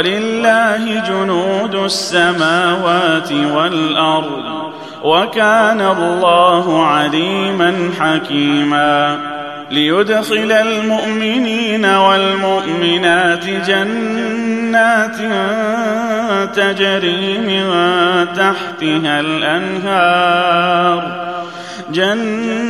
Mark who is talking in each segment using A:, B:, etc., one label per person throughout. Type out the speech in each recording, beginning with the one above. A: ولله جنود السماوات والارض وكان الله عليما حكيما ليدخل المؤمنين والمؤمنات جنات تجري من تحتها الانهار جنات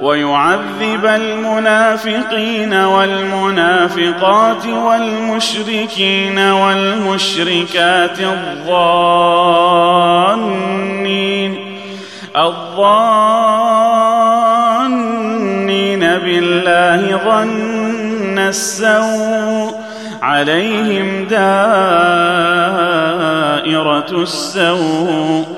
A: ويعذب المنافقين والمنافقات والمشركين والمشركات الظانين الظانين بالله ظن السوء عليهم دائرة السوء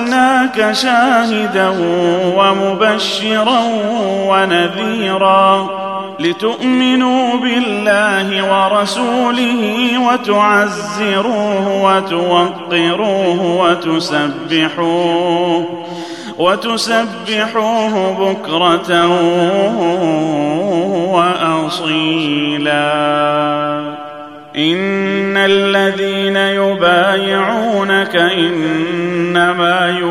A: ارسلناك شاهدا ومبشرا ونذيرا لتؤمنوا بالله ورسوله وتعزروه وتوقروه وتسبحوه وتسبحوه بكرة وأصيلا إن الذين يبايعونك إنما يبايعون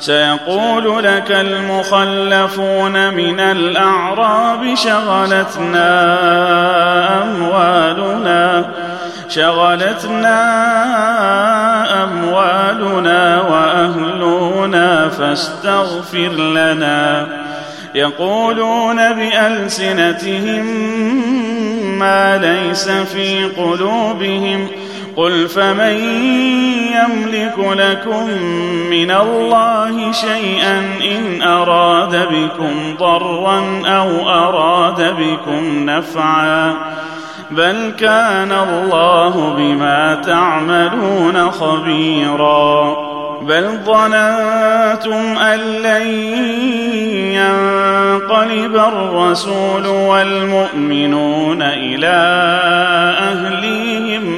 A: سيقول لك المخلفون من الأعراب شغلتنا أموالنا شغلتنا أموالنا وأهلنا فاستغفر لنا يقولون بألسنتهم ما ليس في قلوبهم ۖ قل فمن يملك لكم من الله شيئا ان اراد بكم ضرا او اراد بكم نفعا بل كان الله بما تعملون خبيرا بل ظننتم ان لن ينقلب الرسول والمؤمنون الى اهلهم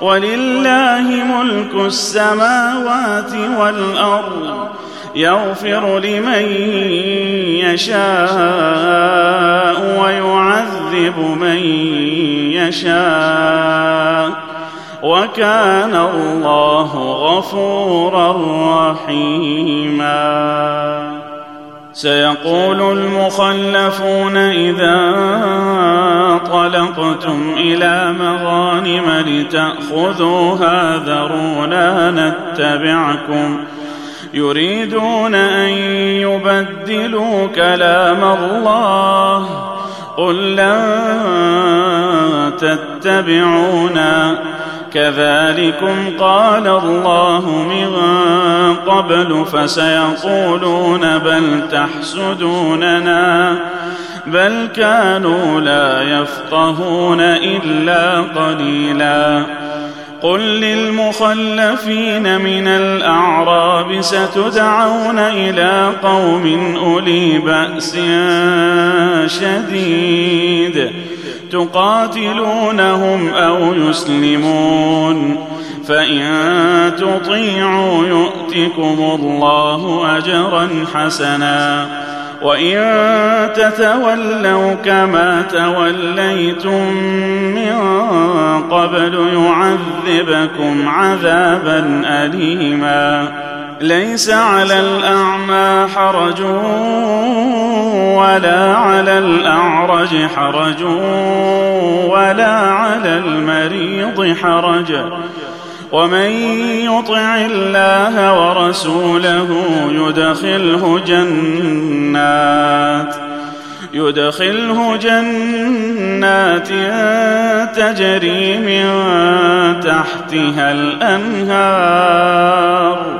A: ولله ملك السماوات والارض يغفر لمن يشاء ويعذب من يشاء وكان الله غفورا رحيما سيقول المخلفون اذا انطلقتم الى مغانم لتاخذوها ذرونا نتبعكم يريدون ان يبدلوا كلام الله قل لن تتبعونا كذلكم قال الله من قبل فسيقولون بل تحسدوننا بل كانوا لا يفقهون الا قليلا قل للمخلفين من الاعراب ستدعون الى قوم اولي باس شديد تقاتلونهم او يسلمون فان تطيعوا يؤتكم الله اجرا حسنا وان تتولوا كما توليتم من قبل يعذبكم عذابا اليما ليس على الأعمى حرج ولا على الأعرج حرج ولا على المريض حرج ومن يطع الله ورسوله يدخله جنات يدخله جنات تجري من تحتها الأنهار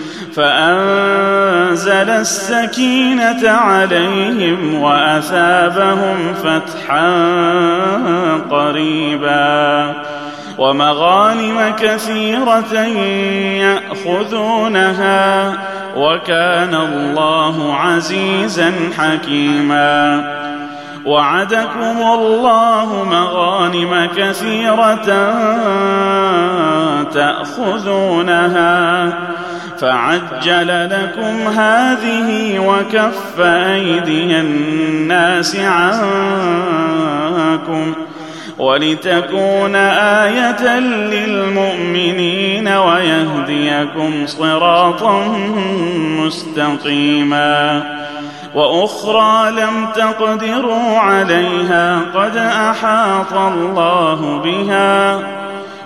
A: فأنزل السكينة عليهم وأثابهم فتحا قريبا ومغانم كثيرة يأخذونها وكان الله عزيزا حكيما وعدكم الله مغانم كثيرة تأخذونها فعجل لكم هذه وكف ايدي الناس عنكم ولتكون ايه للمؤمنين ويهديكم صراطا مستقيما واخرى لم تقدروا عليها قد احاط الله بها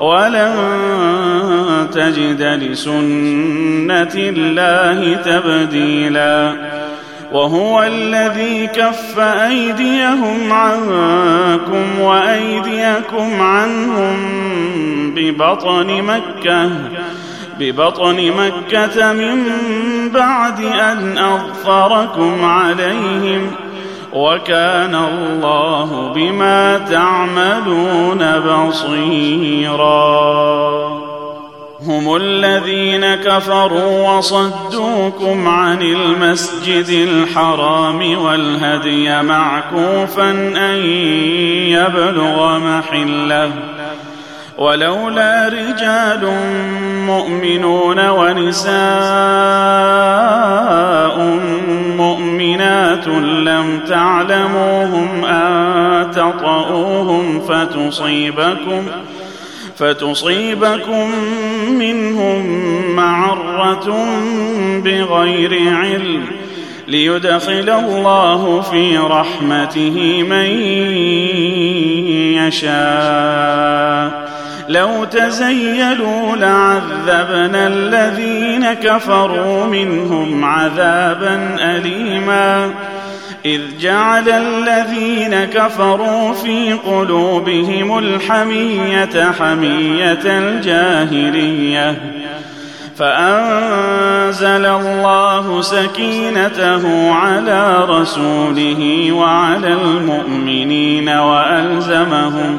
A: ولن تجد لسنة الله تبديلا وهو الذي كف أيديهم عنكم وأيديكم عنهم ببطن مكة ببطن مكة من بعد أن أظفركم عليهم ۖ وكان الله بما تعملون بصيرا هم الذين كفروا وصدوكم عن المسجد الحرام والهدي معكوفا ان يبلغ محله ولولا رجال مؤمنون ونساء لم تعلموهم أن تطؤوهم فتصيبكم فتصيبكم منهم معرة بغير علم ليدخل الله في رحمته من يشاء لو تزيلوا لعذبنا الذين كفروا منهم عذابا اليما اذ جعل الذين كفروا في قلوبهم الحميه حميه الجاهليه فانزل الله سكينته على رسوله وعلى المؤمنين والزمهم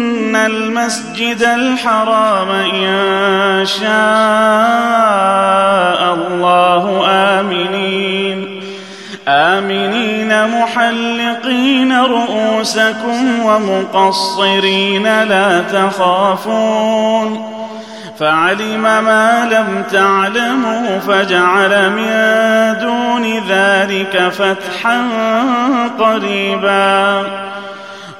A: إن المسجد الحرام إن شاء الله آمنين آمنين محلقين رؤوسكم ومقصرين لا تخافون فعلم ما لم تعلموا فجعل من دون ذلك فتحا قريبا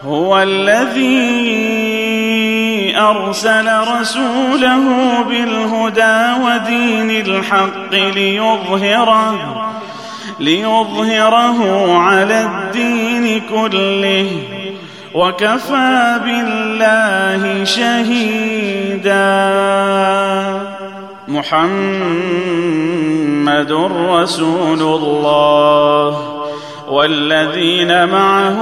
A: هو الذي ارسل رسوله بالهدى ودين الحق ليظهره ليظهره على الدين كله وكفى بالله شهيدا محمد رسول الله والذين معه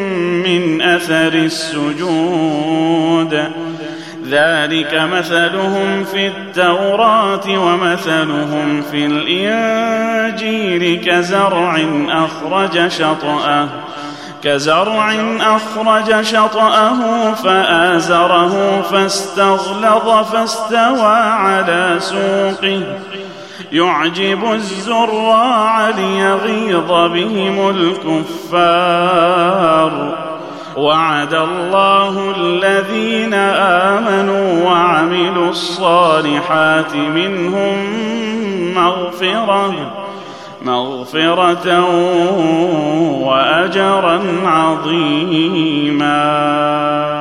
A: من اثر السجود ذلك مثلهم في التوراه ومثلهم في الانجيل كزرع اخرج شطاه كزرع أخرج شطأه فآزره فاستغلظ فاستوى على سوقه يعجب الزراع ليغيظ بهم الكفار وعد الله الذين امنوا وعملوا الصالحات منهم مغفره مغفره واجرا عظيما